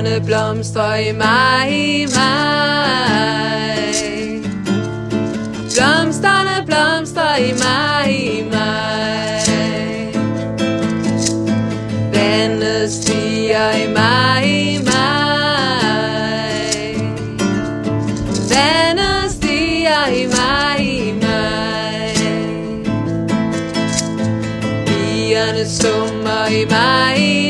Blomsterne blomstrer i mig, i mig. Blomsterne blomstrer i mig, i mig. Vandet stiger i mig, i mig. Vandet stiger i mig, i mig. Bierne summer i mig, i mig.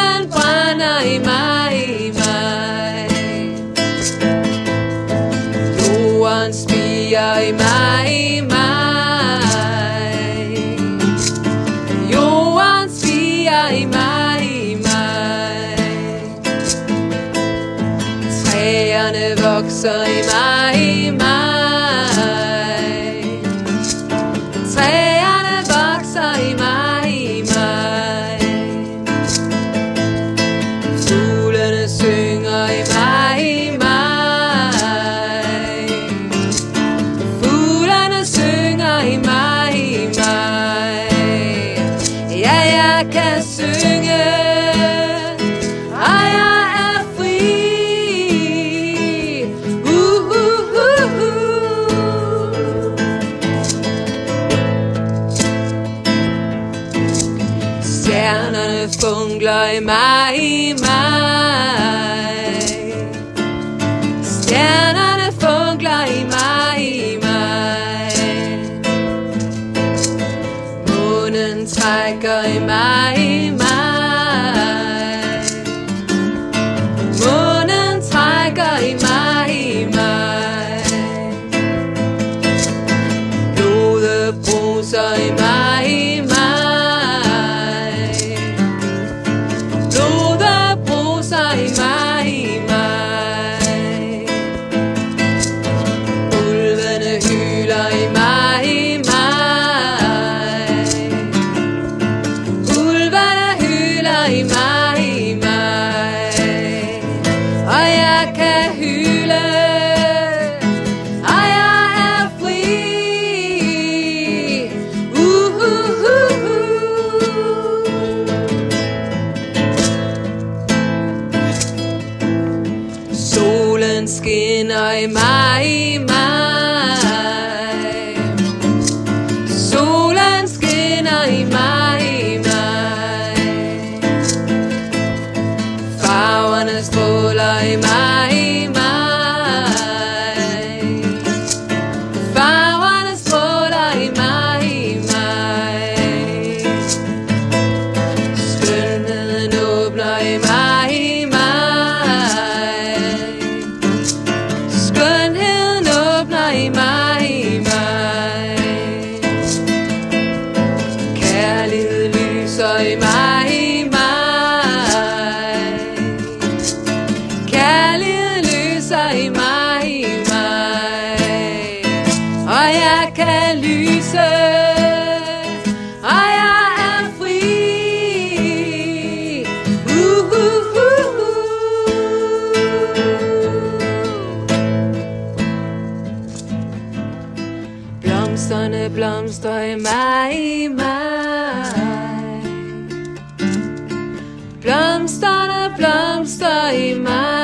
Ilden brænder i mig, i mig. Jorden spiger i mig, i mig. Jorden spiger i mig, funkler i mig, i mig. Stjernerne funkler i mig, i mig. Månen trækker i mig, i mig. Jeg kan hyle, og jeg er fri. Uh, uh, uh, uh. Solen skinner i mig, i mig. Stråler i mig, i mig, i mig. Og jeg kan lyse, og jeg er fri. Uh, uh, uh, uh. Blomsterne blomstrer i mig, i mig. Blomsterne blomstrer i mig,